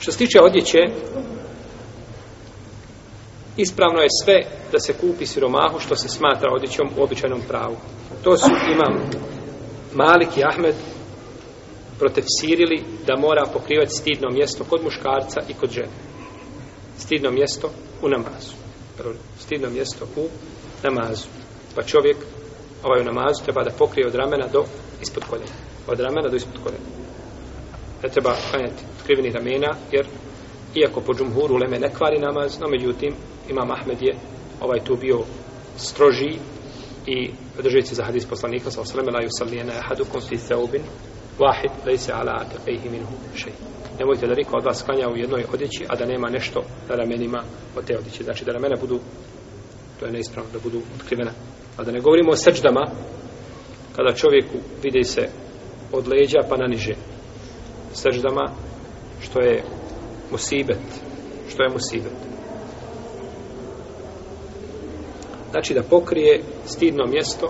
Što se tiče odjeće, ispravno je sve da se kupi siromahu što se smatra odjećom u običajnom pravu. To su imam Malik i Ahmed protefsirili da mora pokrivati stidno mjesto kod muškarca i kod žene. Stidno mjesto u namazu. Stidno mjesto u namazu. Pa čovjek ovaj u namazu treba da pokrije od ramena do ispod koljena. Od ramena do ispod koljena ne treba klanjati skrivenih ramena, jer iako po džumhuru leme ne kvari namaz, no međutim, imam Ahmed je ovaj tu bio stroži i držajući za hadis poslanika sa osreme, la yusallijena ehadu kunfi theubin, vahid, lejse ala atakehi minhu šeji. Nemojte da niko od vas klanja u jednoj odjeći, a da nema nešto na ramenima od te odjeći. Znači da ramena budu, to je neispravno, da budu otkrivena. A da ne govorimo o srđdama, kada čovjeku vide se od leđa pa na niže seždama što je musibet što je musibet znači da pokrije stidno mjesto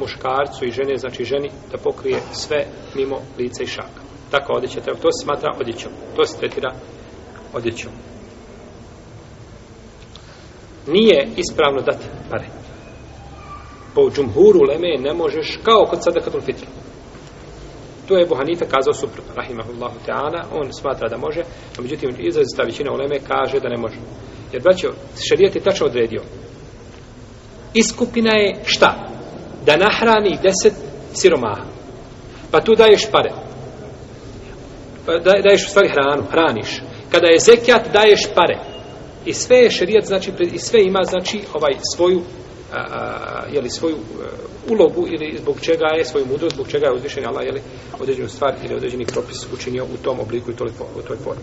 muškarcu i žene znači ženi da pokrije sve mimo lice i šaka tako odjeća treba to se smatra odjećom to se tretira odjećom nije ispravno dati pare po pa džumhuru leme ne možeš kao kod sadakatul fitru To je Buhanita kazao suprotno, rahimahullahu ta'ala, on smatra da može, a međutim izrazita većina uleme kaže da ne može. Jer, braćo, šarijet je tačno odredio. Iskupina je šta? Da nahrani deset siromaha. Pa tu daješ pare. Pa da, daješ u stvari hranu, hraniš. Kada je zekijat, daješ pare. I sve je šarijet, znači, i sve ima, znači, ovaj svoju a, a, jeli svoju a, e, ulogu ili zbog čega je svoju mudrost, zbog čega je uzvišen Allah jeli, određenu stvar ili određeni propis učinio u tom obliku i toj, u toj formi.